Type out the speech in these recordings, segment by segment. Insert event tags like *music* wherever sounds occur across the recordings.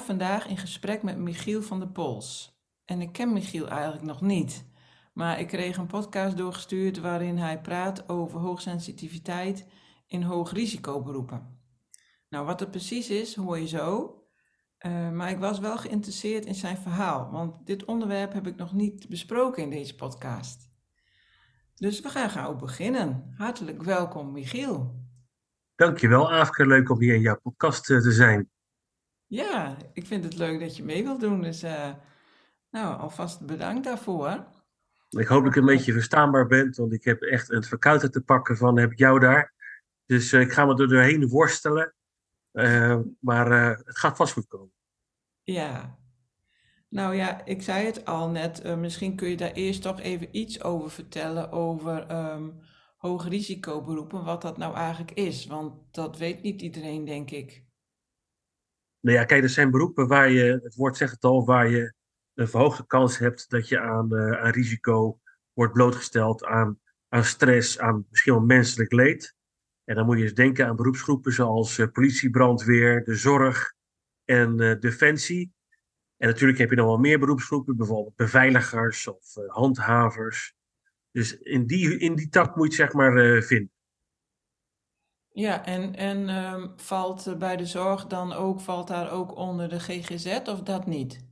Vandaag in gesprek met Michiel van der Pols. En ik ken Michiel eigenlijk nog niet. Maar ik kreeg een podcast doorgestuurd waarin hij praat over hoogsensitiviteit in hoogrisicoberoepen. Nou, wat het precies is, hoor je zo. Uh, maar ik was wel geïnteresseerd in zijn verhaal, want dit onderwerp heb ik nog niet besproken in deze podcast. Dus we gaan gauw beginnen. Hartelijk welkom, Michiel. Dankjewel, Aafke. Leuk om hier in jouw podcast uh, te zijn. Ja, ik vind het leuk dat je mee wilt doen. Dus uh, nou, alvast bedankt daarvoor. Ik hoop dat ik een beetje verstaanbaar ben, want ik heb echt een verkoudheid te pakken van heb ik jou daar. Dus uh, ik ga me er doorheen worstelen. Uh, maar het gaat vast goed komen. Ja. Nou ja, ik zei het al net. misschien kun je daar eerst toch even iets over vertellen over um, hoogrisicoberoepen. Wat dat nou eigenlijk is. Want dat weet niet iedereen, denk ik. Nou ja, kijk, er zijn beroepen waar je, het woord zegt het al, waar je een verhoogde kans hebt dat je aan, uh, aan risico wordt blootgesteld, aan, aan stress, aan misschien wel menselijk leed. En dan moet je eens denken aan beroepsgroepen zoals uh, politie, brandweer, de zorg en uh, defensie. En natuurlijk heb je nog wel meer beroepsgroepen, bijvoorbeeld beveiligers of handhavers. Dus in die, in die tak moet je het zeg maar vinden. Ja, en, en um, valt bij de zorg dan ook, valt daar ook onder de GGZ of dat niet?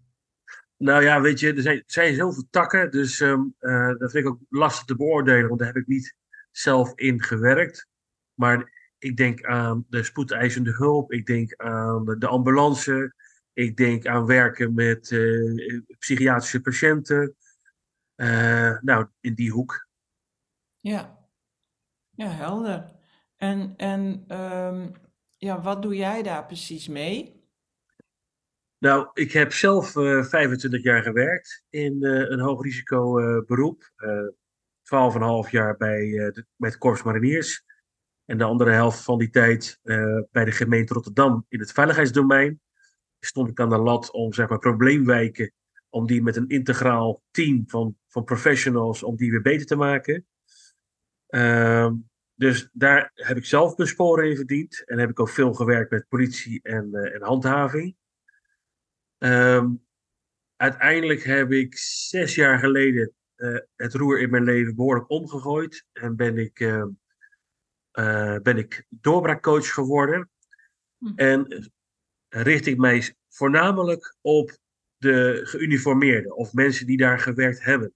Nou ja, weet je, er zijn, zijn zoveel takken, dus um, uh, dat vind ik ook lastig te beoordelen, want daar heb ik niet zelf in gewerkt. Maar ik denk aan de spoedeisende hulp, ik denk aan de ambulance, ik denk aan werken met uh, psychiatrische patiënten. Uh, nou, in die hoek. Ja, ja helder. En, en um, ja, wat doe jij daar precies mee? Nou, ik heb zelf uh, 25 jaar gewerkt in uh, een hoogrisico uh, beroep. 12,5 jaar bij, de, bij het Mariniers. En de andere helft van die tijd bij de gemeente Rotterdam in het veiligheidsdomein. Stond ik aan de lat om zeg maar, probleemwijken, om die met een integraal team van, van professionals, om die weer beter te maken. Ehm, dus daar heb ik zelf mijn sporen in verdiend. En heb ik ook veel gewerkt met politie en, en handhaving. Um, uiteindelijk heb ik zes jaar geleden uh, het roer in mijn leven behoorlijk omgegooid. En ben ik, uh, uh, ben ik doorbraakcoach geworden. Hm. En richt ik mij voornamelijk op de geuniformeerden of mensen die daar gewerkt hebben.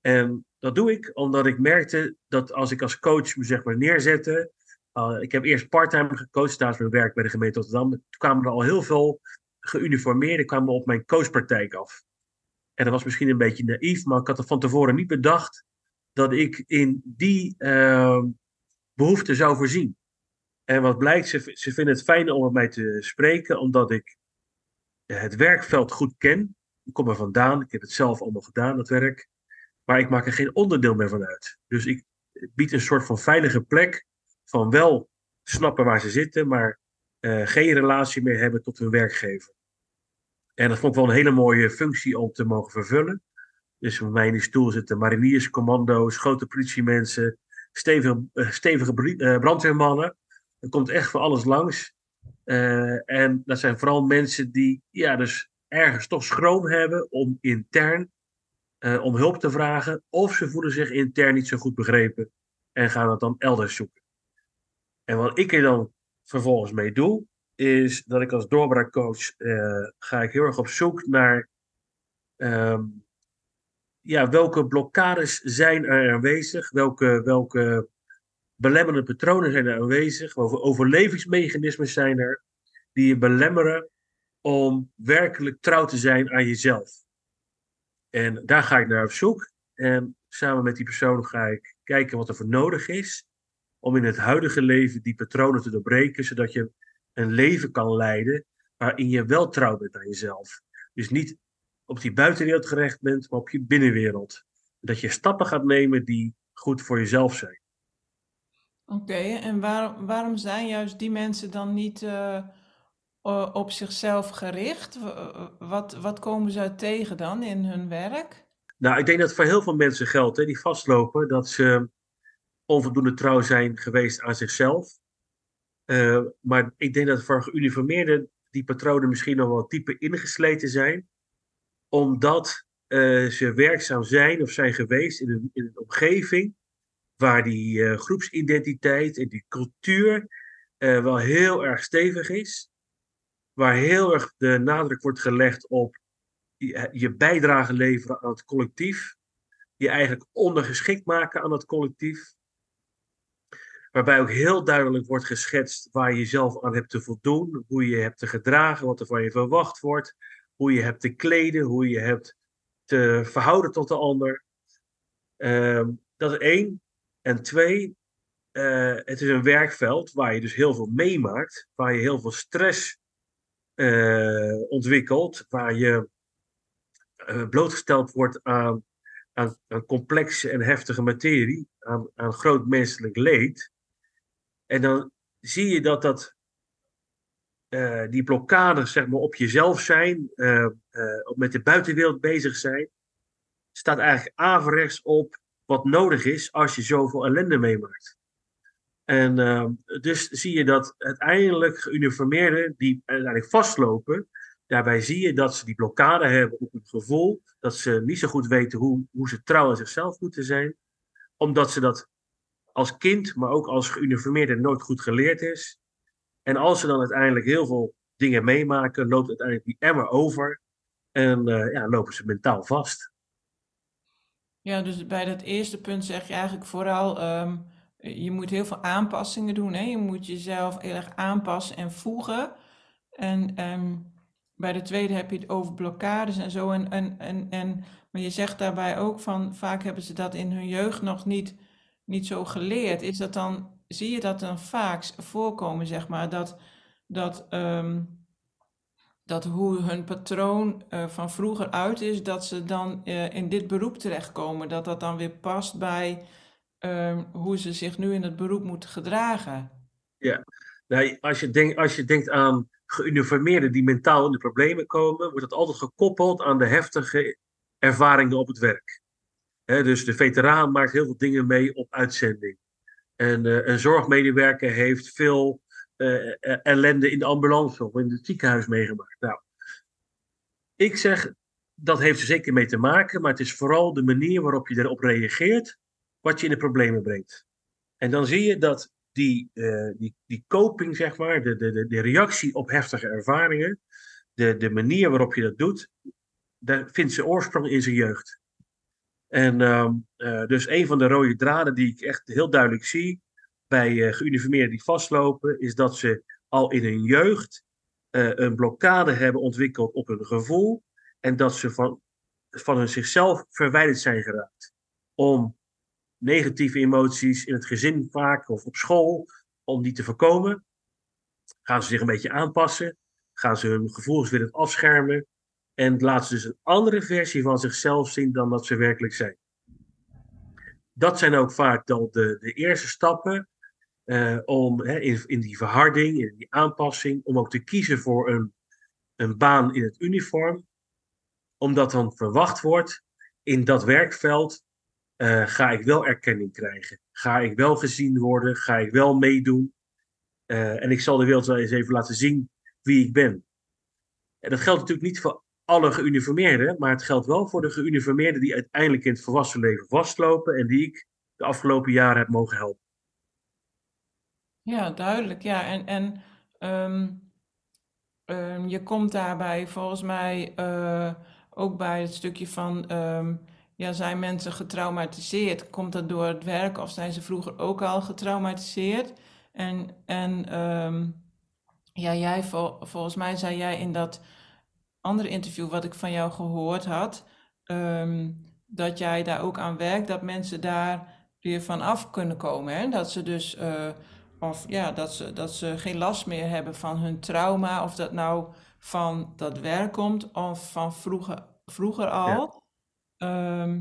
En dat doe ik omdat ik merkte dat als ik als coach me zeg maar neerzette. ik heb eerst parttime gecoacht naast mijn werk bij de gemeente Rotterdam. Toen kwamen er al heel veel geuniformeerden kwamen op mijn coachpraktijk af. En dat was misschien een beetje naïef, maar ik had er van tevoren niet bedacht dat ik in die uh, behoefte zou voorzien. En wat blijkt, ze, ze vinden het fijn om met mij te spreken, omdat ik het werkveld goed ken. Ik kom er vandaan, ik heb het zelf allemaal gedaan, dat werk. Maar ik maak er geen onderdeel meer van uit. Dus ik bied een soort van veilige plek van wel snappen waar ze zitten, maar uh, geen relatie meer hebben tot hun werkgever. En dat vond ik wel een hele mooie functie om te mogen vervullen. Dus bij mij in die stoel zitten mariniers, commando's, grote politiemensen, stevige, stevige uh, brandweermannen. Er komt echt voor alles langs. En dat zijn vooral mensen die ja, dus ergens toch schroom hebben om intern om hulp te vragen. Of ze voelen zich intern niet zo goed begrepen en gaan het dan elders zoeken. En wat ik er dan vervolgens mee doe, is dat ik als doorbraakcoach uh, ga ik heel erg op zoek naar um, ja, welke blokkades zijn er aanwezig, welke, welke belemmerende patronen zijn er aanwezig, overlevingsmechanismen zijn er, die je belemmeren om werkelijk trouw te zijn aan jezelf. En daar ga ik naar op zoek. En samen met die persoon ga ik kijken wat er voor nodig is om in het huidige leven die patronen te doorbreken, zodat je een leven kan leiden waarin je wel trouw bent aan jezelf. Dus niet op die buitenwereld gerecht bent, maar op je binnenwereld. Dat je stappen gaat nemen die goed voor jezelf zijn. Oké, en waar, waarom zijn juist die mensen dan niet uh, op zichzelf gericht? Wat, wat komen ze tegen dan in hun werk? Nou, ik denk dat voor heel veel mensen geldt, hè, die vastlopen, dat ze onvoldoende trouw zijn geweest aan zichzelf. Uh, maar ik denk dat voor geuniformeerden die patronen misschien nog wel dieper ingesleten zijn, omdat uh, ze werkzaam zijn of zijn geweest in een, in een omgeving waar die groepsidentiteit en die cultuur wel heel erg stevig is, waar heel erg de nadruk wordt gelegd op je, je bijdrage leveren aan het collectief, je eigenlijk ondergeschikt maken aan het collectief, Waarbij ook heel duidelijk wordt geschetst waar je jezelf aan hebt te voldoen, hoe je hebt te gedragen, wat er van je verwacht wordt, hoe je hebt te kleden, hoe je hebt te verhouden tot de ander. Ehm, dat is één. En twee, uh, het is een werkveld waar je dus heel veel meemaakt, waar je heel veel stress uh, ontwikkelt, waar je uh, blootgesteld wordt aan, aan, complexe en heftige materie, aan, aan groot menselijk leed. En dan zie je dat, dat uh, die blokkades zeg maar, op jezelf zijn, uh, met de buitenwereld bezig zijn, staat eigenlijk averechts op wat nodig is als je zoveel ellende meemaakt. En ehm, dus zie je dat uiteindelijk geuniformeerden die uiteindelijk vastlopen, daarbij zie je dat ze die blokkade hebben op het gevoel, dat ze niet zo goed weten hoe, hoe ze trouw aan zichzelf moeten zijn, omdat ze dat als kind, maar ook als geuniformeerde nooit goed geleerd is. En als ze dan uiteindelijk heel veel dingen meemaken, loopt uiteindelijk die emmer over en uh, ja, lopen ze mentaal vast. Ja, dus bij dat eerste punt zeg je eigenlijk vooral, um, je moet heel veel aanpassingen doen. Hè? Je moet jezelf heel erg aanpassen en voegen. En um, bij de tweede heb je het over blokkades en zo. En, en, en, en, maar je zegt daarbij ook van, vaak hebben ze dat in hun jeugd nog niet niet zo geleerd, is dat dan, zie je dat dan vaak voorkomen, zeg maar, dat, dat, um, dat hoe hun patroon uh, van vroeger uit is, dat ze dan uh, in dit beroep terechtkomen, dat dat dan weer past bij um, hoe ze zich nu in het beroep moeten gedragen. Ja, nou, als, je denk, als je denkt aan geuniformeerden die mentaal in de problemen komen, wordt dat altijd gekoppeld aan de heftige ervaringen op het werk dus de veteraan maakt heel veel dingen mee op uitzending. En uh, een zorgmedewerker heeft veel uh, ellende in de ambulance of in het ziekenhuis meegemaakt. Nou, ik zeg, dat heeft er zeker mee te maken, maar het is vooral de manier waarop je erop reageert, wat je in de problemen brengt. En dan zie je dat die, uh, die, die coping, zeg maar, de, de, de reactie op heftige ervaringen, de, de manier waarop je dat doet, daar vindt zijn oorsprong in zijn jeugd. En uh, uh, dus een van de rode draden die ik echt heel duidelijk zie bij uh, geuniformeerden die vastlopen, is dat ze al in hun jeugd een blokkade hebben ontwikkeld op hun gevoel en dat ze van, van hun zichzelf verwijderd zijn geraakt. Om negatieve emoties in het gezin vaak of op school, om die te voorkomen, gaan ze zich een beetje aanpassen, gaan ze hun gevoelens weer afschermen en laten ze dus een andere versie van zichzelf zien dan dat ze werkelijk zijn. Dat zijn ook vaak dan de, de eerste stappen uh, om hè, in, in die verharding, in die aanpassing, om ook te kiezen voor een, een baan in het uniform. Omdat dan verwacht wordt, in dat werkveld uh, ga ik wel erkenning krijgen. Ga ik wel gezien worden, ga ik wel meedoen. Uh, en ik zal de wereld wel eens even laten zien wie ik ben. En dat geldt natuurlijk niet voor alle geuniformeerden, maar het geldt wel voor de geuniformeerden die uiteindelijk in het volwassen leven vastlopen en die ik de afgelopen jaren heb mogen helpen. Ja, duidelijk. Ja, en, en um, um, je komt daarbij volgens mij uh, ook bij het stukje van um, ja, zijn mensen getraumatiseerd? Komt dat door het werk of zijn ze vroeger ook al getraumatiseerd? En, en ehm, ja, jij, volgens mij zei jij in dat andere interview wat ik van jou gehoord had, ehm, dat jij daar ook aan werkt, dat mensen daar weer van af kunnen komen. Hè? Dat ze dus, uh, of ja, dat ze, dat ze geen last meer hebben van hun trauma, of dat nou van dat werk komt of van vroeger, vroeger al. Ja. Ehm,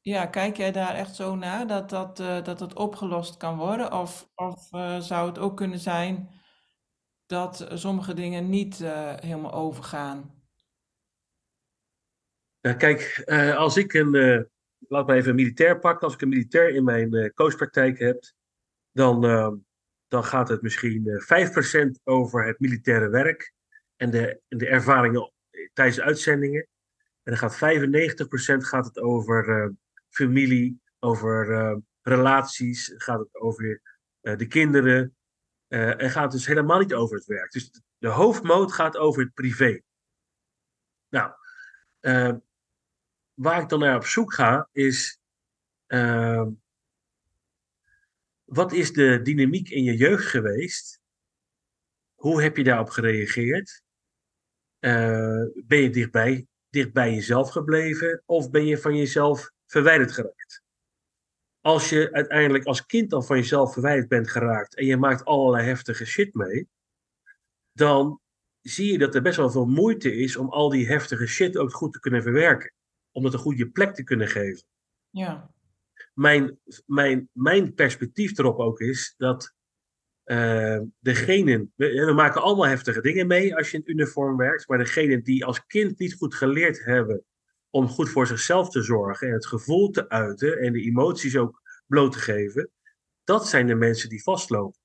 ja, kijk jij daar echt zo naar dat dat, uh, dat opgelost kan worden? Of, of uh, zou het ook kunnen zijn dat sommige dingen niet uh, helemaal overgaan? Ja, kijk, als ik een, laat me even een militair pakken, als ik een militair in mijn coachpraktijk heb, dan, dan gaat het misschien 5% over het militaire werk en de, de ervaringen tijdens de uitzendingen. En dan gaat 95% gaat het over familie, over uh, relaties, gaat het over uh, de kinderen. En gaat dus helemaal niet over het werk. Dus de hoofdmoot gaat over het privé. Nou, waar ik dan naar op zoek ga, is. wat is de dynamiek in je jeugd geweest? Hoe heb je daarop gereageerd? ben je dichtbij, dicht bij jezelf gebleven? Of ben je van jezelf verwijderd geraakt. Als je uiteindelijk als kind dan van jezelf verwijderd bent geraakt en je maakt allerlei heftige shit mee, dan zie je dat er best wel veel moeite is om al die heftige shit ook goed te kunnen verwerken. Om dat een goede plek te kunnen geven. Ja. Mijn, mijn, mijn perspectief erop ook is dat uh, degenen, we, maken allemaal heftige dingen mee als je in uniform werkt, maar degenen die als kind niet goed geleerd hebben om goed voor zichzelf te zorgen en het gevoel te uiten en de emoties ook bloot te geven, dat zijn de mensen die vastlopen.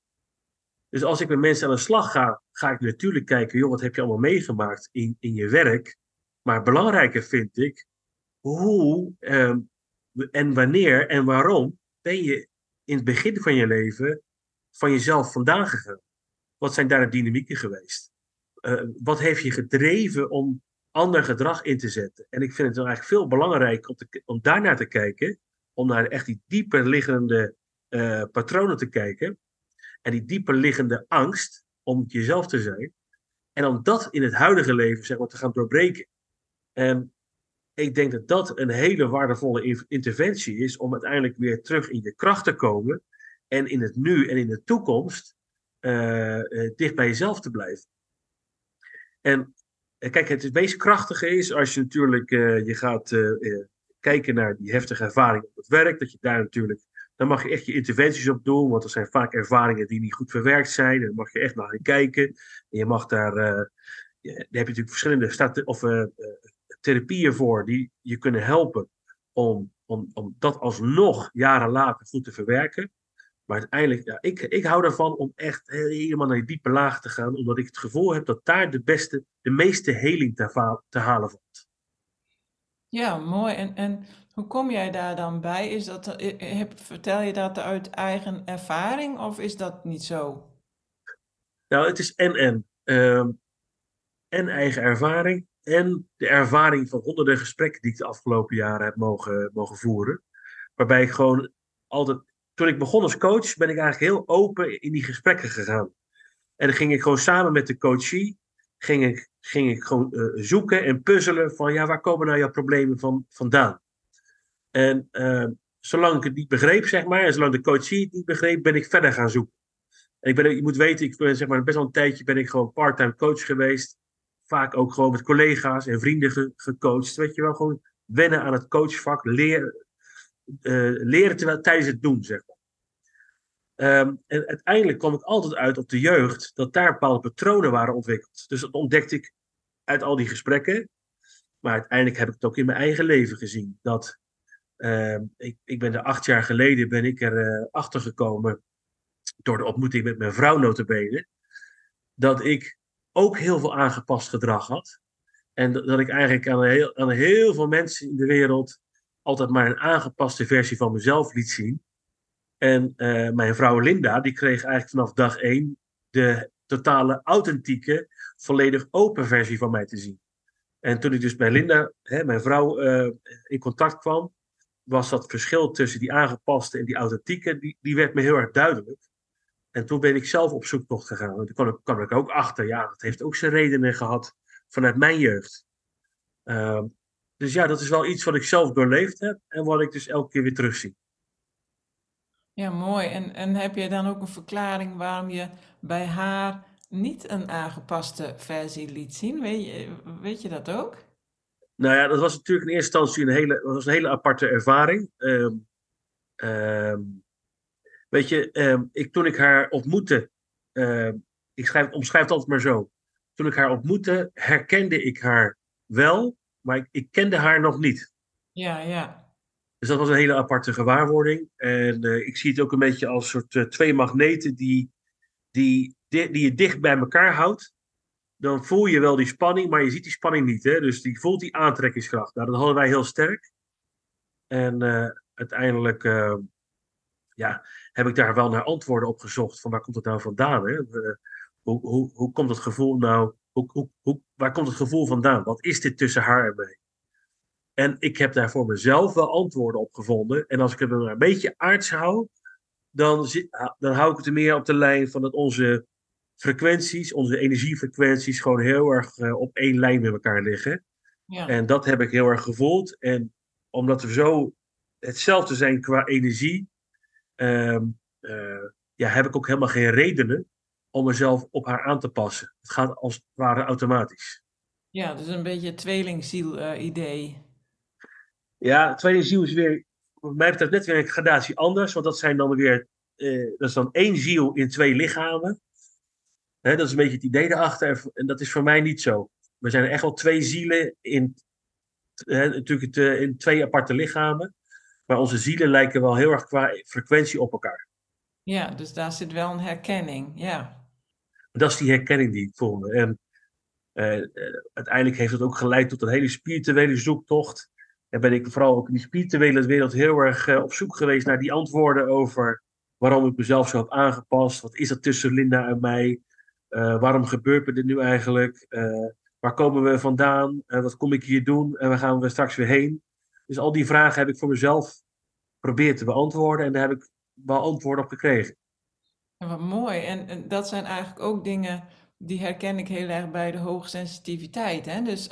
Dus als ik met mensen aan de slag ga, ga ik natuurlijk kijken, joh, wat heb je allemaal meegemaakt in, in je werk? Maar belangrijker vind ik, hoe ehm, en wanneer en waarom ben je in het begin van je leven van jezelf vandaan gegaan? Wat zijn daar de dynamieken geweest? Uh, wat heeft je gedreven om ander gedrag in te zetten. En ik vind het dan eigenlijk veel belangrijker om, daarnaar te kijken, om naar echt die dieper liggende uh, patronen te kijken. En die dieper liggende angst om jezelf te zijn. En om dat in het huidige leven zeg maar, te gaan doorbreken. En ik denk dat dat een hele waardevolle interventie is om uiteindelijk weer terug in je kracht te komen. En in het nu en in de toekomst uh, uh, dicht bij jezelf te blijven. En eh, kijk, het meest krachtige is als je natuurlijk je gaat kijken naar die heftige ervaring op het werk, dat je daar natuurlijk, dan mag je echt je interventies op doen, want er zijn vaak ervaringen die niet goed verwerkt zijn, en dan mag je echt naar kijken. En je mag daar, daar heb je natuurlijk verschillende stat of, therapieën voor die je kunnen helpen om, om, om dat alsnog jaren later goed te verwerken. Maar uiteindelijk, ja, ik, ik hou ervan om echt helemaal naar die diepe laag te gaan, omdat ik het gevoel heb dat daar de beste, de meeste heling te, te halen valt. Ja, mooi. En, en hoe kom jij daar dan bij? Is dat, eh, heb, vertel je dat uit eigen ervaring of is dat niet zo? Nou, het is en en. Uh, en eigen ervaring en de ervaring van honderden gesprekken die ik de afgelopen jaren heb mogen, mogen voeren. Waarbij ik gewoon altijd toen ik begon als coach, ben ik eigenlijk heel open in die gesprekken gegaan. En dan ging ik gewoon samen met de coachie, ging ik, ging ik gewoon uh, zoeken en puzzelen van, ja, waar komen nou jouw problemen van, vandaan? En uh, zolang ik het niet begreep, zeg maar, en zolang de coachie het niet begreep, ben ik verder gaan zoeken. En ik ben, je moet weten, ik ben zeg maar best wel een tijdje ben ik gewoon part-time coach geweest. Vaak ook gewoon met collega's en vrienden ge, gecoacht. Weet je wel, gewoon wennen aan het coachvak, leren, uh, leren terwijl, tijdens het doen, zeg maar. Um, en uiteindelijk kwam ik altijd uit op de jeugd dat daar bepaalde patronen waren ontwikkeld. Dus dat ontdekte ik uit al die gesprekken. Maar uiteindelijk heb ik het ook in mijn eigen leven gezien. Dat uh, ik, ik ben er acht jaar geleden ben ik er uh, achter gekomen door de ontmoeting met mijn vrouw notabene. Dat ik ook heel veel aangepast gedrag had. En dat, dat ik eigenlijk aan heel, aan heel veel mensen in de wereld altijd maar een aangepaste versie van mezelf liet zien. En uh, mijn vrouw Linda, die kreeg eigenlijk vanaf dag één de totale authentieke, volledig open versie van mij te zien. En toen ik dus bij Linda, hè, mijn vrouw, eh, in contact kwam, was dat verschil tussen die aangepaste en die authentieke, die, die werd me heel erg duidelijk. En toen ben ik zelf op zoektocht gegaan. En toen kwam ik, ik ook achter, ja, dat heeft ook zijn redenen gehad vanuit mijn jeugd. Ehm, dus ja, dat is wel iets wat ik zelf doorleefd heb en wat ik dus elke keer weer terugzie. Ja, mooi. En, en heb je dan ook een verklaring waarom je bij haar niet een aangepaste versie liet zien? Weet je, weet je dat ook? Nou ja, dat was natuurlijk in eerste instantie een hele, was een hele aparte ervaring. Ehm, ehm, weet je, ehm, ik, toen ik haar ontmoette, ik schrijf, omschrijf het altijd maar zo. Toen ik haar ontmoette, herkende ik haar wel, maar ik, ik kende haar nog niet. Ja, ja. Dus dat was een hele aparte gewaarwording. En uh, ik zie het ook een beetje als soort uh, twee magneten die, die, die, die je dicht bij elkaar houdt. Dan voel je wel die spanning, maar je ziet die spanning niet. Hè? Dus die voelt die aantrekkingskracht. Nou, dat hadden wij heel sterk. En uh, uiteindelijk ja, heb ik daar wel naar antwoorden op gezocht. Van waar komt het nou vandaan? Hè? hoe, hoe, hoe komt het gevoel nou? Hoe, hoe, hoe, waar komt het gevoel vandaan? Wat is dit tussen haar en mij? En ik heb daar voor mezelf wel antwoorden op gevonden. En als ik het maar een beetje aards hou, dan, dan hou ik het er meer op de lijn van dat onze frequenties, onze energiefrequenties, gewoon heel erg uh, op één lijn met elkaar liggen. Ja. En dat heb ik heel erg gevoeld. En omdat we zo hetzelfde zijn qua energie, uh, uh, ja, heb ik ook helemaal geen redenen om mezelf op haar aan te passen. Het gaat als het ware automatisch. Ja, dus een beetje tweelingziel-idee. Ja, tweede ziel is weer, wat mij betreft, net weer een gradatie anders. Want dat zijn dan weer, eh, dat is dan één ziel in twee lichamen. Hè, dat is een beetje het idee erachter. En dat is voor mij niet zo. We zijn echt wel twee zielen in, hè, natuurlijk het, in twee aparte lichamen. Maar onze zielen lijken wel heel erg qua frequentie op elkaar. Ja, dus daar zit wel een herkenning, ja. Dat is die herkenning die ik voelde. En uh, uiteindelijk heeft het ook geleid tot een hele spirituele zoektocht. En ben ik vooral ook in die spirituele wereld heel erg uh, op zoek geweest naar die antwoorden over waarom ik mezelf zo heb aangepast. Wat is dat tussen Linda en mij? Waarom gebeurt me dit nu eigenlijk? Waar komen we vandaan? wat kom ik hier doen? En waar gaan we straks weer heen? Dus al die vragen heb ik voor mezelf geprobeerd te beantwoorden. En daar heb ik wel antwoorden op gekregen. En wat mooi. En, en, dat zijn eigenlijk ook dingen die herken ik heel erg bij de hoogsensitiviteit. Hè? Dus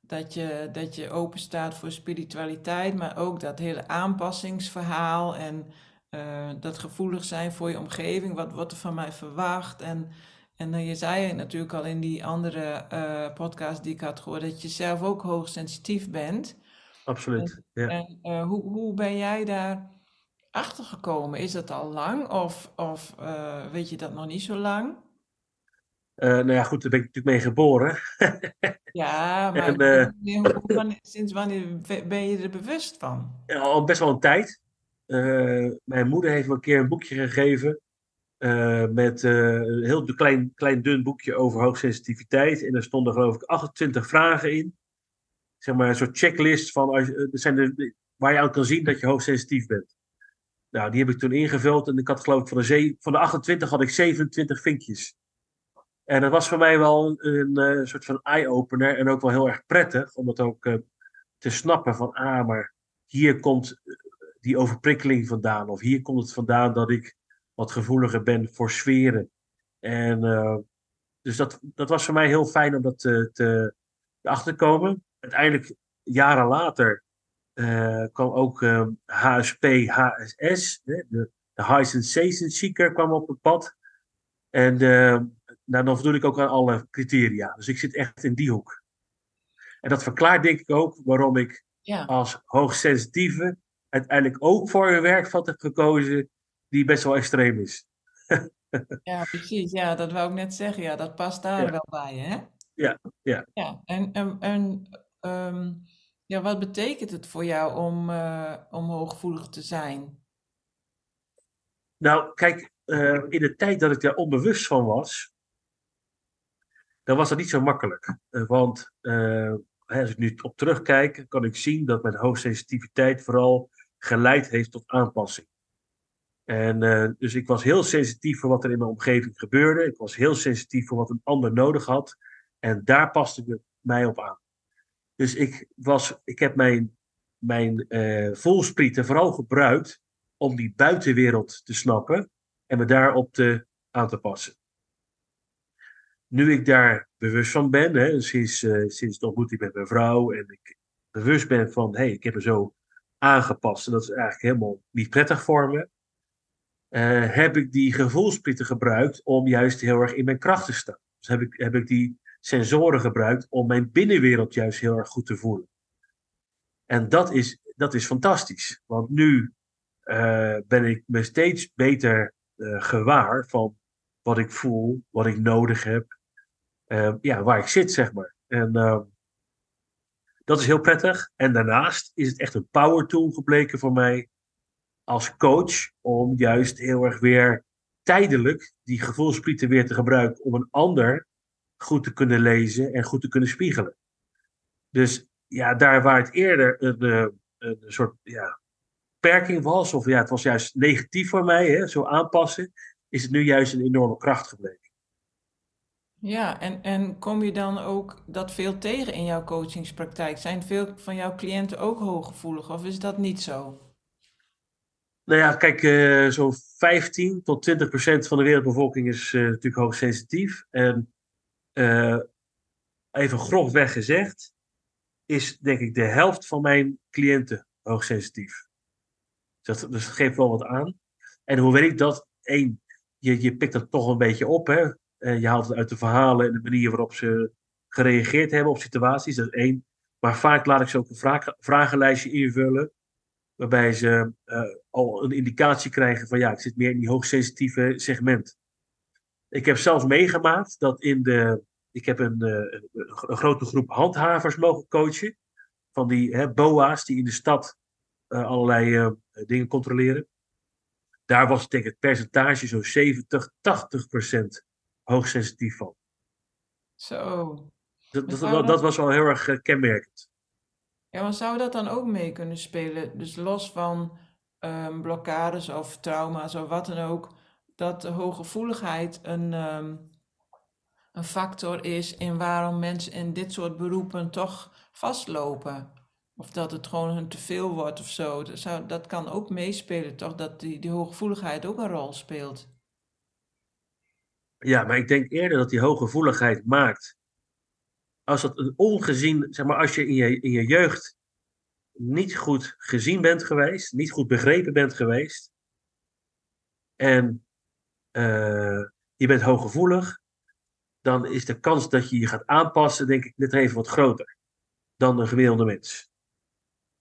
dat je, dat je open staat voor spiritualiteit, maar ook dat hele aanpassingsverhaal en uh, dat gevoelig zijn voor je omgeving. Wat wordt er van mij verwacht? En, en uh, je zei natuurlijk al in die andere uh, podcast die ik had gehoord, dat je zelf ook hoogsensitief bent. Absoluut. En, ja. en hoe, hoe ben jij daar achter gekomen? Is dat al lang of, of weet je dat nog niet zo lang? Uh, nou ja, goed, daar ben ik natuurlijk mee geboren. *laughs* ja, maar en, uh, sinds wanneer ben je er bewust van? Al best wel een tijd. Mijn moeder heeft me een keer een boekje gegeven. met een heel klein, klein dun boekje over hoogsensitiviteit. En er stonden geloof ik 28 vragen in. Zeg maar een soort checklist van als, er zijn de, waar je aan kan zien dat je hoogsensitief bent. Nou, die heb ik toen ingevuld. En ik had geloof ik van de, van de 28 had ik 27 vinkjes. En dat was voor mij wel een, een, eh, soort van eye-opener en ook wel heel erg prettig om het ook uh, te snappen van, ah, maar hier komt eh, die overprikkeling vandaan. Of hier komt het vandaan dat ik wat gevoeliger ben voor sferen. En dus dat, dat was voor mij heel fijn om dat te, te, te achterkomen. Uiteindelijk, jaren later, kwam ook HSP, HSS, de, de High Sensation Seeker kwam op het pad. En nou, dan voldoen ik ook aan alle criteria. Dus ik zit echt in die hoek. En dat verklaart denk ik ook waarom ik ja. als hoogsensitieve uiteindelijk ook voor een werkvat heb gekozen die best wel extreem is. *laughs* ja, precies. Ja, dat wou ik net zeggen. Ja, dat past daar wel bij, hè? Ja, ja. ja en en, en um, ja, wat betekent het voor jou om, uh, om hooggevoelig te zijn? Nou, kijk, uh, in de tijd dat ik daar onbewust van was, dan was dat niet zo makkelijk. Uh, want als ik nu op terugkijk, kan ik zien dat mijn hoogsensitiviteit vooral geleid heeft tot aanpassing. En dus ik was heel sensitief voor wat er in mijn omgeving gebeurde. Ik was heel sensitief voor wat een ander nodig had. En daar paste ik mij op aan. Dus ik, was, ik heb mijn, mijn uh, vooral gebruikt om die buitenwereld te snappen en me daarop te, aan te passen. Nu ik daar bewust van ben, hè, sinds, uh, sinds de ontmoeting met mijn vrouw, en ik bewust ben van, hé, hey, ik heb me zo aangepast en dat is eigenlijk helemaal niet prettig voor me, uh, heb ik die gevoelsprieten gebruikt om juist heel erg in mijn kracht te staan. Dus heb ik, heb ik die sensoren gebruikt om mijn binnenwereld juist heel erg goed te voelen. En dat is, dat is fantastisch, want nu uh, ben ik me steeds beter uh, gewaar van wat ik voel, wat ik nodig heb, uh, ja, waar ik zit, zeg maar. En dat is heel prettig. En daarnaast is het echt een power tool gebleken voor mij als coach om juist heel erg weer tijdelijk die gevoelsprieten weer te gebruiken om een ander goed te kunnen lezen en goed te kunnen spiegelen. Dus ja, daar waar het eerder een, een, een soort ja, beperking was, of ja, het was juist negatief voor mij, hè, zo aanpassen, is het nu juist een enorme kracht gebleken. Ja, en, en kom je dan ook dat veel tegen in jouw coachingspraktijk? Zijn veel van jouw cliënten ook hooggevoelig of is dat niet zo? Nou ja, kijk, uh, zo'n 15 tot 20 procent van de wereldbevolking is uh, natuurlijk hoogsensitief. En uh, even grofweg gezegd, is denk ik de helft van mijn cliënten hoogsensitief. Dus dat, dus geeft wel wat aan. En hoe weet ik dat? Eén, je, je pikt dat toch een beetje op. Hè? je haalt het uit de verhalen en de manier waarop ze gereageerd hebben op situaties. Dat is één. Maar vaak laat ik ze ook een vragenlijstje invullen. Waarbij ze uh, al een indicatie krijgen van ja, ik zit meer in die hoogsensitieve segment. Ik heb zelfs meegemaakt dat in de. Ik heb een, uh, een grote groep handhavers mogen coachen. Van die hè, BOA's die in de stad uh, allerlei dingen controleren. Daar was denk ik het percentage zo'n 70, 80 procent hoogsensitief van. Zo. Dat, dat, dat, dat was wel heel erg kenmerkend. Ja, maar zou dat dan ook mee kunnen spelen? Dus los van um, blokkades of trauma's of wat dan ook, dat de hooggevoeligheid een, um, een factor is in waarom mensen in dit soort beroepen toch vastlopen. Of dat het gewoon hun te veel wordt of zo. Dat, zou, dat kan ook meespelen, toch? Dat die, die hooggevoeligheid ook een rol speelt. Ja, maar ik denk eerder dat die hooggevoeligheid maakt als dat een ongezien, zeg maar, als je in je, in je jeugd niet goed gezien bent geweest, niet goed begrepen bent geweest, en uh, je bent hooggevoelig, dan is de kans dat je je gaat aanpassen, denk ik, net even wat groter dan een gemiddelde mens.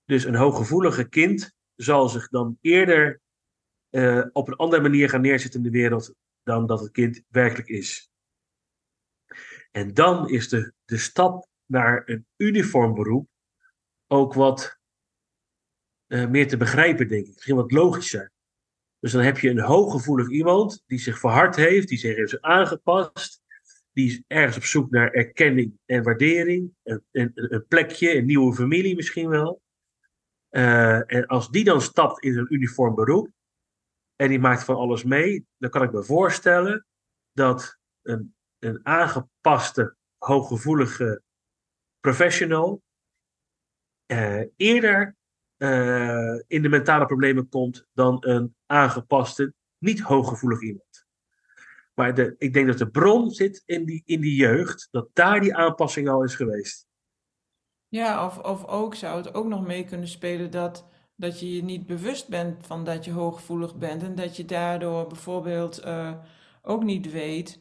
Dus een hooggevoelige kind zal zich dan eerder uh, op een andere manier gaan neerzetten in de wereld dan dat het kind werkelijk is. En dan is de, de stap naar een uniform beroep ook wat uh, meer te begrijpen, denk ik. Misschien wat logischer. Dus dan heb je een hooggevoelig iemand die zich verhard heeft, die zich heeft aangepast, die is ergens op zoek naar erkenning en waardering, een, een, plekje, een nieuwe familie misschien wel. Uh, en als die dan stapt in een uniform beroep en die maakt van alles mee, dan kan ik me voorstellen dat een een aangepaste, hooggevoelige professional uh, eerder uh, in de mentale problemen komt dan een aangepaste, niet hooggevoelig iemand. Maar de, ik denk dat de bron zit in die, in die jeugd, dat daar die aanpassing al is geweest. Ja, of, of ook zou het ook nog mee kunnen spelen dat, dat je je niet bewust bent van dat je hooggevoelig bent en dat je daardoor bijvoorbeeld uh, ook niet weet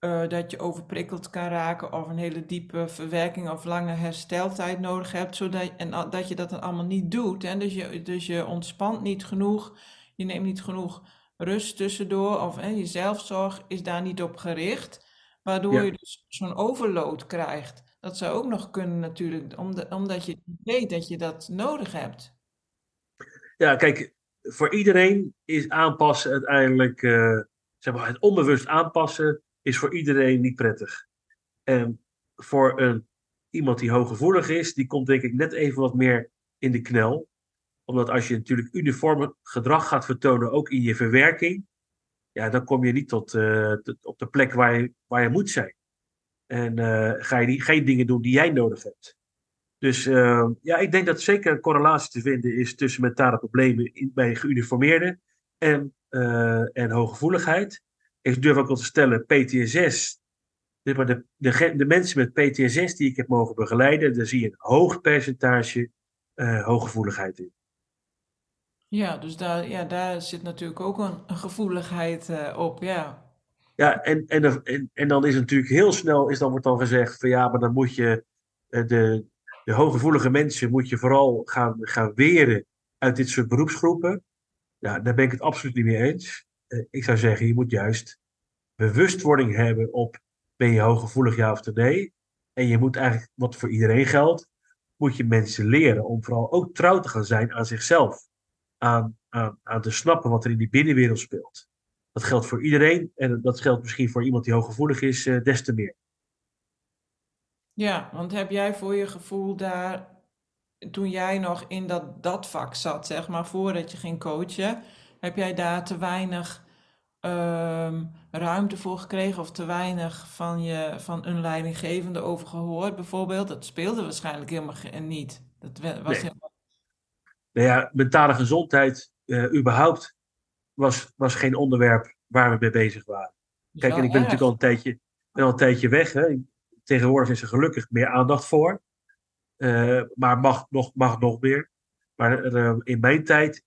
uh, dat je overprikkeld kan raken of een hele diepe verwerking of lange hersteltijd nodig hebt, zodat en dat je dat dan allemaal niet doet. Hè? Dus, je, dus je ontspant niet genoeg, je neemt niet genoeg rust tussendoor of hè, je zelfzorg is daar niet op gericht, waardoor ja. je dus zo'n overload krijgt. Dat zou ook nog kunnen natuurlijk, omdat je weet dat je dat nodig hebt. Ja, kijk, voor iedereen is aanpassen uiteindelijk, uh, zeg maar, het onbewust aanpassen is voor iedereen niet prettig. En voor een, iemand die hooggevoelig is, die komt denk ik net even wat meer in de knel. Omdat als je natuurlijk uniform gedrag gaat vertonen, ook in je verwerking, ja, dan kom je niet tot, uh, op de plek waar je, waar je moet zijn. En uh, ga je die, geen dingen doen die jij nodig hebt. Dus uh, ja, ik denk dat zeker een correlatie te vinden is tussen mentale problemen bij geuniformeerden en, en hooggevoeligheid. Ik durf ook wel te stellen, PTSS, de, de, de, de mensen met PTSS die ik heb mogen begeleiden, daar zie je een hoog percentage uh, hooggevoeligheid in. Ja, dus daar, ja, daar zit natuurlijk ook een, een gevoeligheid uh, op, ja. Ja, en, en, en, en dan is het natuurlijk heel snel, is dan wordt dan gezegd van ja, maar dan moet je uh, de, de hooggevoelige mensen moet je vooral gaan, gaan weren uit dit soort beroepsgroepen. Ja, daar ben ik het absoluut niet mee eens. Uh, ik zou zeggen, je moet juist bewustwording hebben op ben je hooggevoelig ja of nee. En je moet eigenlijk, wat voor iedereen geldt, moet je mensen leren om vooral ook trouw te gaan zijn aan zichzelf. Aan, aan, aan te snappen wat er in die binnenwereld speelt. Dat geldt voor iedereen en dat geldt misschien voor iemand die hooggevoelig is, uh, des te meer. Ja, want heb jij voor je gevoel daar, toen jij nog in dat, dat vak zat, zeg maar, voordat je ging coachen, heb jij daar te weinig um, ruimte voor gekregen of te weinig van, je, van een leidinggevende over gehoord, bijvoorbeeld? Dat speelde waarschijnlijk helemaal niet. Dat was nee. helemaal... Nou ja, mentale gezondheid uh, überhaupt was, was geen onderwerp waar we mee bezig waren. Kijk, en ik ben erg. natuurlijk al een tijdje, ben al een tijdje weg. Hè. Tegenwoordig is er gelukkig meer aandacht voor. Uh, maar mag nog, mag nog meer. Maar uh, in mijn tijd,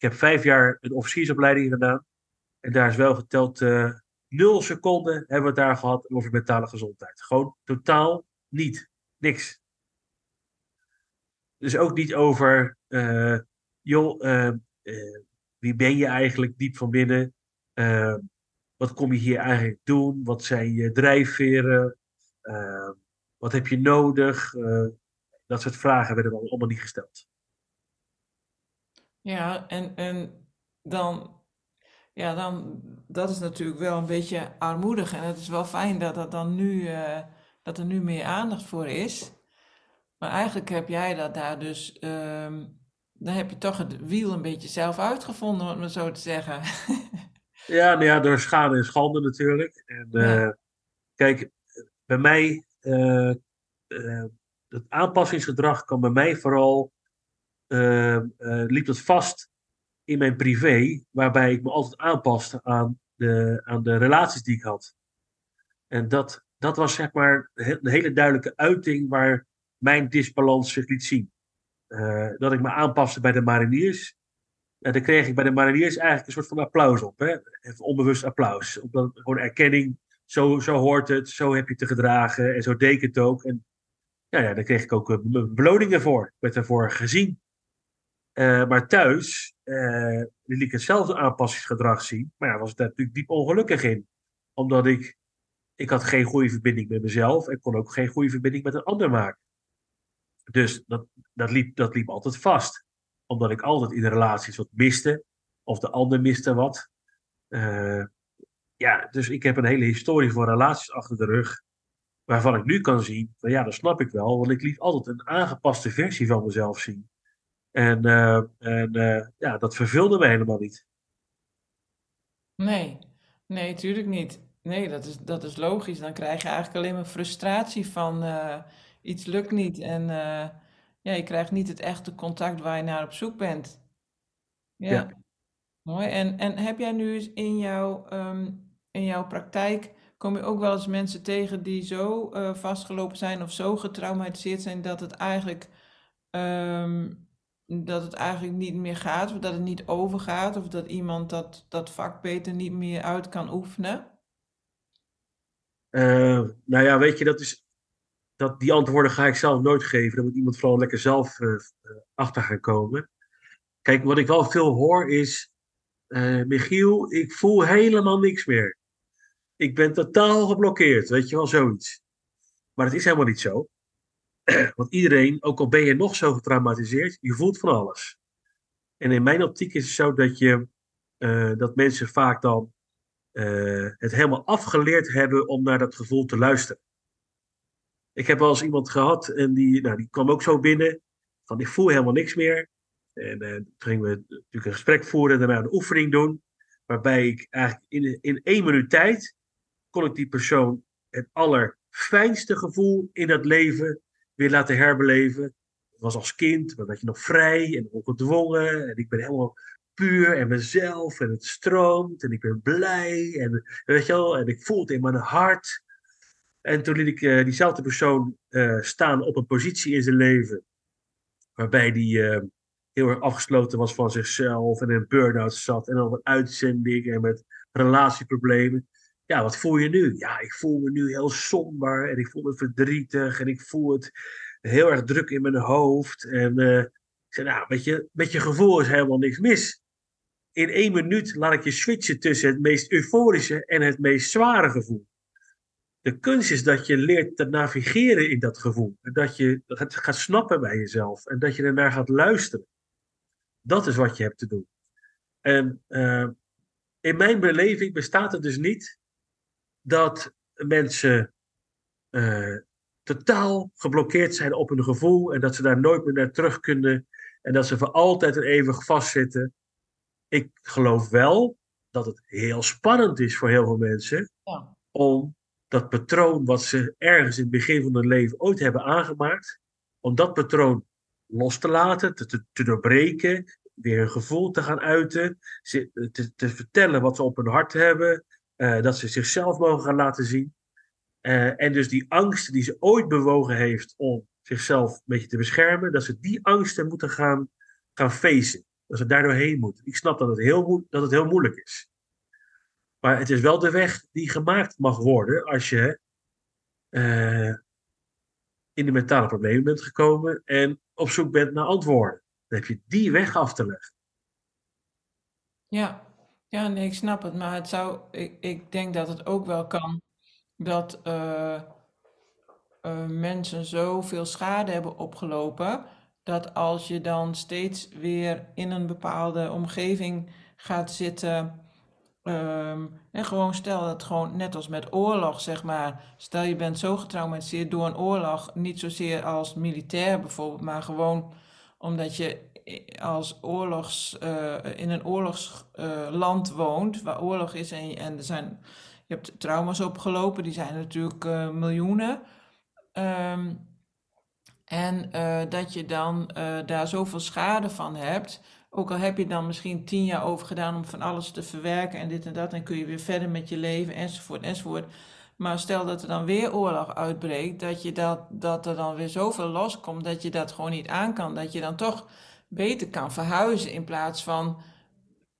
ik heb vijf jaar een officiersopleiding gedaan. En daar is wel geteld uh, nul seconden hebben we het daar gehad over mentale gezondheid. Gewoon totaal niet. Niks. Dus ook niet over, uh, joh, uh, wie ben je eigenlijk diep van binnen? wat kom je hier eigenlijk doen? Wat zijn je drijfveren? wat heb je nodig? dat soort vragen werden allemaal niet gesteld. Ja, en, en dan ja, dan, dat is natuurlijk wel een beetje armoedig. En het is wel fijn dat, dat, dan nu, uh, dat er nu meer aandacht voor is. Maar eigenlijk heb jij dat daar dus, um, dan heb je toch het wiel een beetje zelf uitgevonden, om het maar zo te zeggen. *laughs* ja, nou ja, door schade en schande natuurlijk. En uh, ja. kijk, bij mij, uh, het aanpassingsgedrag kan bij mij vooral, liep het vast in mijn privé, waarbij ik me altijd aanpaste aan de, aan de relaties die ik had. En dat, dat was zeg maar een hele duidelijke uiting waar mijn disbalans zich liet zien. Uh, dat ik me aanpaste bij de mariniers. En dan kreeg ik bij de mariniers eigenlijk een soort van applaus op. Hè? Even onbewust applaus. Omdat, gewoon erkenning. Zo, zo hoort het, zo heb je te gedragen en zo deed ik het ook. En ja, ja, daar kreeg ik ook beloningen voor. Ik werd ervoor gezien. Uh, maar thuis uh, liet ik hetzelfde aanpassingsgedrag zien. Maar ja, was het natuurlijk diep ongelukkig in. Omdat ik, ik had geen goede verbinding met mezelf en kon ook geen goede verbinding met een ander maken. Dus dat, dat, liep, dat liep altijd vast. Omdat ik altijd in de relaties wat miste. Of de ander miste wat. Uh, ja, dus ik heb een hele historie van relaties achter de rug. Waarvan ik nu kan zien, van ja, dat snap ik wel. Want ik liet altijd een aangepaste versie van mezelf zien. En, uh, en uh, ja, dat vervulde me helemaal niet. Nee, nee, tuurlijk niet. Nee, dat is, dat is logisch. Dan krijg je eigenlijk alleen maar frustratie van uh, iets lukt niet. En ja, je krijgt niet het echte contact waar je naar op zoek bent. Ja, ja. mooi. En, en heb jij nu in jouw, um, in jouw praktijk, kom je ook wel eens mensen tegen die zo vastgelopen zijn of zo getraumatiseerd zijn dat het eigenlijk... Um, dat het eigenlijk niet meer gaat, of dat het niet overgaat, of dat iemand dat, dat vak beter niet meer uit kan oefenen? Uh, nou ja, weet je, dat is, dat, die antwoorden ga ik zelf nooit geven. Dan moet iemand vooral lekker zelf uh, achter gaan komen. Kijk, wat ik wel veel hoor is, Michiel, ik voel helemaal niks meer. Ik ben totaal geblokkeerd, weet je wel, zoiets. Maar het is helemaal niet zo. *clears throat* Want iedereen, ook al ben je nog zo getraumatiseerd, je voelt van alles. En in mijn optiek is het zo dat, je, uh, dat mensen vaak dan uh, het helemaal afgeleerd hebben om naar dat gevoel te luisteren. Ik heb wel eens iemand gehad en die, nou, die kwam ook zo binnen. Van ik voel helemaal niks meer. En uh, toen gingen we natuurlijk een gesprek voeren en daarna een oefening doen. Waarbij ik eigenlijk in, in één minuut tijd kon ik die persoon het allerfijnste gevoel in dat leven weer laten herbeleven. Het was als kind, maar werd je nog vrij en ongedwongen. En ik ben helemaal puur en mezelf en het stroomt en ik ben blij en weet je wel, en ik voel het in mijn hart. En toen liet ik uh, diezelfde persoon uh, staan op een positie in zijn leven waarbij die uh, heel erg afgesloten was van zichzelf en in burn-out zat en dan met uitzending en met relatieproblemen. Ja, wat voel je nu? Ja, ik voel me nu heel somber en ik voel me verdrietig en ik voel het heel erg druk in mijn hoofd. En ik zei, nou, met je, met je gevoel is helemaal niks mis in één minuut laat ik je switchen tussen het meest euforische en het meest zware gevoel. De kunst is dat je leert te navigeren in dat gevoel. En dat je het gaat snappen bij jezelf. En dat je ernaar gaat luisteren. Dat is wat je hebt te doen. En uh, in mijn beleving bestaat het dus niet dat mensen uh, totaal geblokkeerd zijn op hun gevoel. En dat ze daar nooit meer naar terug kunnen. En dat ze voor altijd en eeuwig vastzitten ik geloof wel dat het heel spannend is voor heel veel mensen ja. om dat patroon wat ze ergens in het begin van hun leven ooit hebben aangemaakt, om dat patroon los te laten, te, te, doorbreken, weer een gevoel te gaan uiten, te, te vertellen wat ze op hun hart hebben, uh, dat ze zichzelf mogen gaan laten zien. Uh, en dus die angsten die ze ooit bewogen heeft om zichzelf een beetje te beschermen, dat ze die angsten moeten gaan, gaan facen dat ze daar doorheen moeten. Ik snap dat het, heel, dat het heel moeilijk is. Maar het is wel de weg die gemaakt mag worden als je uh, in de mentale problemen bent gekomen en op zoek bent naar antwoorden. Dan heb je die weg af te leggen. Ja, ja nee, ik snap het. Maar het zou, ik, ik denk dat het ook wel kan dat uh, uh, mensen zoveel schade hebben opgelopen dat als je dan steeds weer in een bepaalde omgeving gaat zitten. Ehm, en gewoon stel dat gewoon net als met oorlog, zeg maar. Stel je bent zo getraumatiseerd door een oorlog, niet zozeer als militair bijvoorbeeld, maar gewoon omdat je als oorlogs, uh, in een oorlogsland uh, woont, waar oorlog is en, er zijn, je hebt trauma's opgelopen, die zijn natuurlijk uh, miljoenen. Um, en dat je dan daar zoveel schade van hebt. Ook al heb je dan misschien tien jaar over gedaan om van alles te verwerken en dit en dat. En kun je weer verder met je leven enzovoort enzovoort. Maar stel dat er dan weer oorlog uitbreekt. Dat, je dat, dat er dan weer zoveel loskomt dat je dat gewoon niet aan kan. Dat je dan toch beter kan verhuizen in plaats van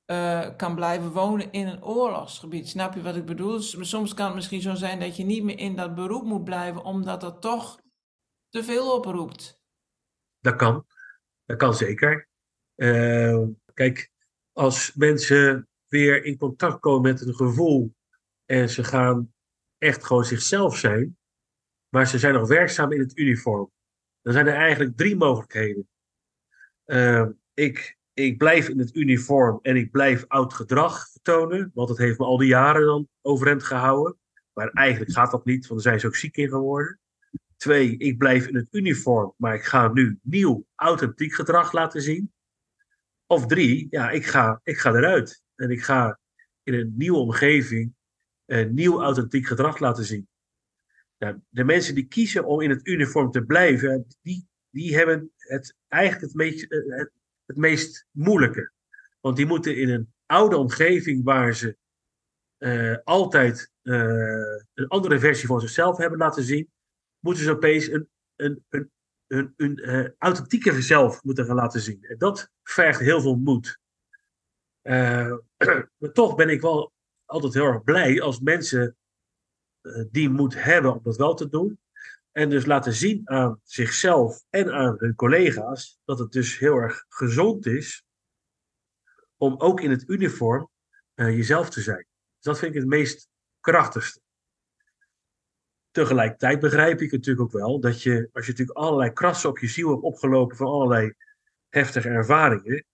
uh, kan blijven wonen in een oorlogsgebied. Snap je wat ik bedoel? Soms kan het misschien zo zijn dat je niet meer in dat beroep moet blijven, omdat er toch te veel oproept. Dat kan. Dat kan zeker. Uh, kijk, als mensen weer in contact komen met een gevoel en ze gaan echt gewoon zichzelf zijn, maar ze zijn nog werkzaam in het uniform, dan zijn er eigenlijk drie mogelijkheden. Uh, ik, ik blijf in het uniform en ik blijf oud gedrag vertonen, want dat heeft me al die jaren dan overeind gehouden. Maar eigenlijk gaat dat niet, want daar zijn ze ook ziek in geworden. Twee, ik blijf in het uniform, maar ik ga nu nieuw, authentiek gedrag laten zien. Of drie, ja, ik ga, ik ga eruit. En ik ga in een nieuwe omgeving een nieuw, authentiek gedrag laten zien. de mensen die kiezen om in het uniform te blijven, die, die hebben het eigenlijk het meest, eh, het, het meest moeilijke. Want die moeten in een oude omgeving waar ze uh, altijd een andere versie van zichzelf hebben laten zien, moeten ze opeens een, een, een, een, een zelf moeten gaan laten zien. En dat vergt heel veel moed. *clears throat* Maar toch ben ik wel altijd heel erg blij als mensen die moed hebben om dat wel te doen. En dus laten zien aan zichzelf en aan hun collega's dat het dus heel erg gezond is om ook in het uniform jezelf te zijn. Dus dat vind ik het meest krachtigste. Tegelijkertijd begrijp ik natuurlijk ook wel dat je, als je natuurlijk allerlei krassen op je ziel hebt opgelopen van allerlei heftige ervaringen,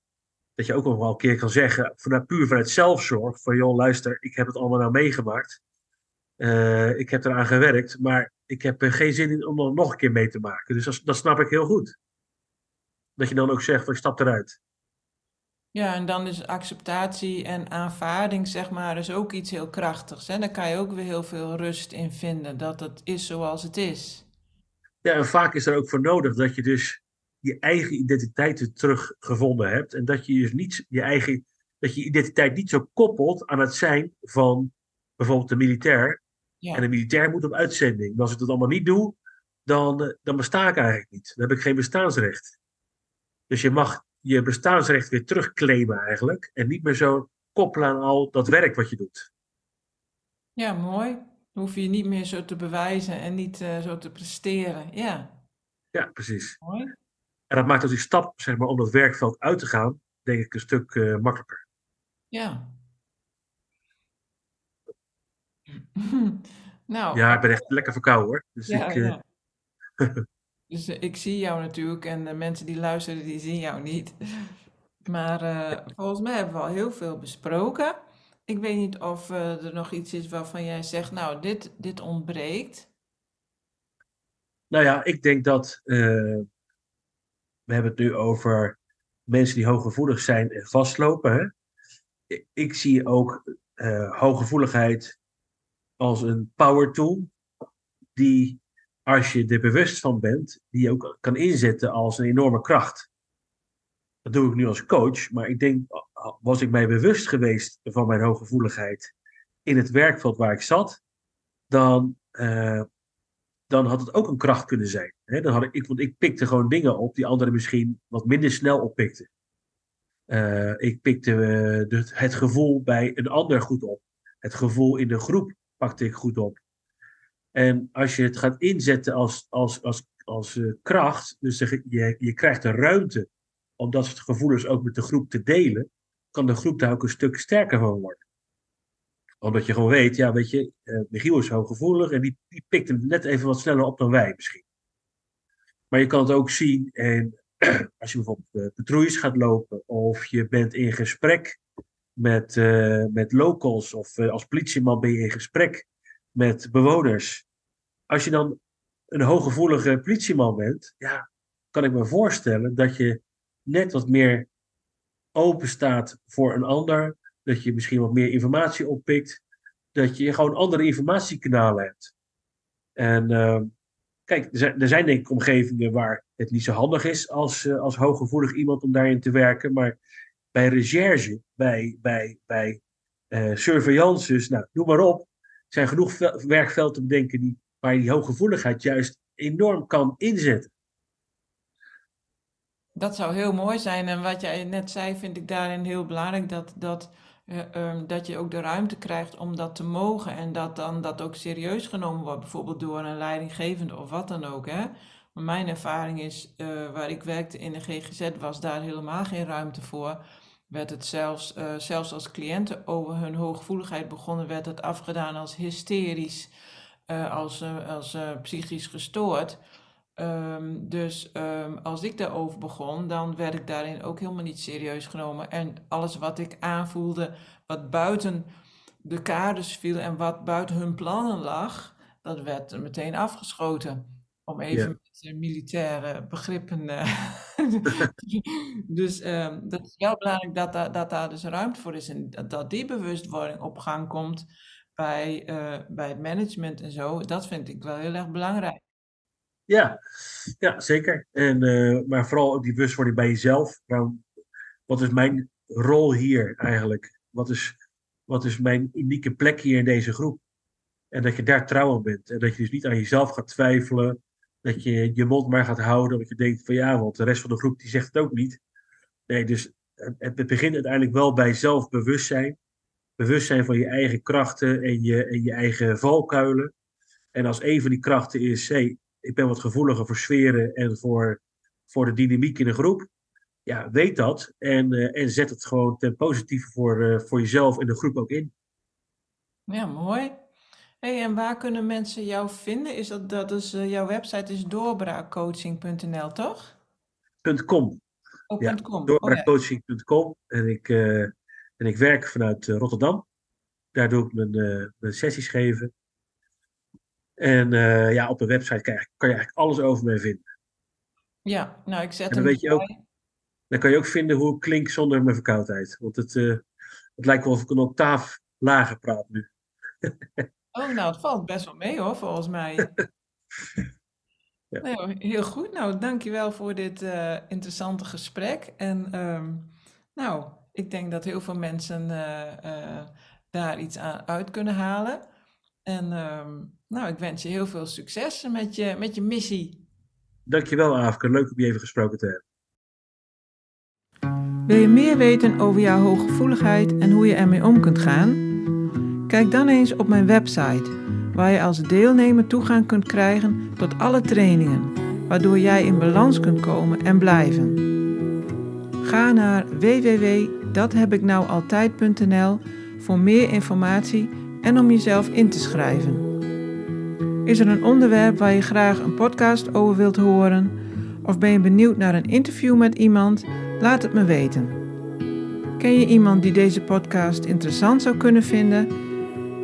dat je ook nog wel een keer kan zeggen, vanuit, puur vanuit zelfzorg, van joh, luister, ik heb het allemaal nou meegemaakt. Uh, ik heb eraan gewerkt, maar ik heb er geen zin in om er nog een keer mee te maken. Dus dat, dat snap ik heel goed. Dat je dan ook zegt, van je stapt eruit. Ja, en dan is acceptatie en aanvaarding, zeg maar, is ook iets heel krachtigs. Hè? Daar kan je ook weer heel veel rust in vinden, dat het is zoals het is. Ja, en vaak is er ook voor nodig dat je dus je eigen identiteit teruggevonden hebt. En dat je dus niet je eigen, dat je identiteit niet zo koppelt aan het zijn van bijvoorbeeld de militair. Ja. En de militair moet op uitzending. En als ik dat allemaal niet doe, dan, eh, dan besta ik eigenlijk niet. Dan heb ik geen bestaansrecht. Dus je mag je bestaansrecht weer terugclaimen eigenlijk. En niet meer zo koppelen aan al dat werk wat je doet. Ja, mooi. Dan hoef je je niet meer zo te bewijzen en niet uh, zo te presteren. Ja. Ja, precies. Mooi. En dat maakt dus die stap zeg maar, om dat werkveld uit te gaan, denk ik, een stuk uh, makkelijker. Ja. *laughs* nou, ja, ik ben echt lekker verkouden hoor. Dus ja, ik, ja. *laughs* dus ik zie jou natuurlijk en de mensen die luisteren, die zien jou niet. *laughs* Maar volgens mij hebben we al heel veel besproken. Ik weet niet of uh, er nog iets is waarvan jij zegt, nou, dit, dit ontbreekt. Nou ja, ik denk dat we hebben het nu over mensen die hooggevoelig zijn en vastlopen. Hè? Ik, ik zie ook hooggevoeligheid als een power tool, die als je er bewust van bent, die je ook kan inzetten als een enorme kracht. Dat doe ik nu als coach, maar ik denk was ik mij bewust geweest van mijn hooggevoeligheid in het werkveld waar ik zat, dan, uh, dan had het ook een kracht kunnen zijn. dan had ik, want ik pikte gewoon dingen op die anderen misschien wat minder snel oppikten. Uh, ik pikte uh, het gevoel bij een ander goed op. Het gevoel in de groep pakte ik goed op. En als je het gaat inzetten als, als, als, als kracht, dus je, je krijgt de ruimte om dat soort gevoelens ook met de groep te delen, kan de groep daar ook een stuk sterker van worden. Omdat je gewoon weet, ja, weet je, uh, Michiel is hooggevoelig en die, die pikt hem net even wat sneller op dan wij misschien. Maar je kan het ook zien en *clears throat* als je bijvoorbeeld uh, patrouilles gaat lopen of je bent in gesprek met, uh, met locals of als politieman ben je in gesprek met bewoners. Als je dan een hooggevoelige politieman bent, ja, kan ik me voorstellen dat je net wat meer open staat voor een ander, dat je misschien wat meer informatie oppikt, dat je gewoon andere informatiekanalen hebt. En uh, kijk, er zijn, er zijn, denk ik omgevingen waar het niet zo handig is als, als hooggevoelig iemand om daarin te werken, maar bij recherche, bij, bij, bij uh, surveillances, nou, noem maar op, zijn genoeg werkvelden te bedenken die, waar je die hooggevoeligheid juist enorm kan inzetten. Dat zou heel mooi zijn. En wat jij net zei, vind ik daarin heel belangrijk. Dat, dat, uh, dat je ook de ruimte krijgt om dat te mogen. En dat dan dat ook serieus genomen wordt. Bijvoorbeeld door een leidinggevende of wat dan ook. Hè? Maar mijn ervaring is, uh, waar ik werkte in de GGZ, was daar helemaal geen ruimte voor. Werd het zelfs, uh, zelfs als cliënten over hun hooggevoeligheid begonnen, werd het afgedaan als hysterisch, als, als psychisch gestoord. Um, dus um, als ik daarover begon, dan werd ik daarin ook helemaal niet serieus genomen. En alles wat ik aanvoelde, wat buiten de kaders viel en wat buiten hun plannen lag, dat werd meteen afgeschoten. Om even met militaire begrippen. Uh, *laughs* *laughs* dus um, dat is wel belangrijk dat, dat, dat daar dus ruimte voor is en dat, die bewustwording op gang komt bij, uh, bij het management en zo. Dat vind ik wel heel erg belangrijk. Ja, ja zeker. En, uh, maar vooral ook die bewustwording bij jezelf. Nou, wat is mijn rol hier eigenlijk? Wat is, wat is mijn unieke plek hier in deze groep? En dat je daar trouw aan bent. En dat je dus niet aan jezelf gaat twijfelen. Dat je je mond maar gaat houden. Dat je denkt van ja, want de rest van de groep die zegt het ook niet. Nee, dus het begint uiteindelijk wel bij zelfbewustzijn. Bewustzijn van je eigen krachten en je, en je eigen valkuilen. En als een van die krachten is, hey, ik ben wat gevoeliger voor sferen en voor, voor de dynamiek in de groep. Ja, weet dat en, uh, en zet het gewoon ten positieve voor, uh, voor jezelf en de groep ook in. Ja, mooi. Hey, en waar kunnen mensen jou vinden? Is dat, dat is, uh, jouw website is doorbraakcoaching.nl, toch? .com. Oh, ja, .com. Doorbraakcoaching.com. En, ik, en ik werk vanuit Rotterdam. Daar doe ik mijn, mijn sessies geven. En uh, ja, op de website kan je, kan je, eigenlijk alles over mij vinden. Ja, nou ik zet en dan hem weet je ook, Dan kan je ook vinden hoe ik klink zonder mijn verkoudheid. Want het, uh, het lijkt wel of ik een octaaf lager praat nu. *laughs* oh, nou het valt best wel mee hoor, volgens mij. *laughs* Ja. Nou, heel goed. Nou, dankjewel voor dit uh, interessante gesprek. En ehm, nou, ik denk dat heel veel mensen daar iets aan uit kunnen halen. En ehm, nou, ik wens je heel veel succes met je, met je missie. Dankjewel, Afke. Leuk om je even gesproken te hebben. Wil je meer weten over jouw hooggevoeligheid en hoe je ermee om kunt gaan? Kijk dan eens op mijn website, waar je als deelnemer toegang kunt krijgen tot alle trainingen, waardoor jij in balans kunt komen en blijven. Ga naar www.dathebiknoualtijd.nl voor meer informatie en om jezelf in te schrijven. Is er een onderwerp waar je graag een podcast over wilt horen? Of ben je benieuwd naar een interview met iemand? Laat het me weten. Ken je iemand die deze podcast interessant zou kunnen vinden?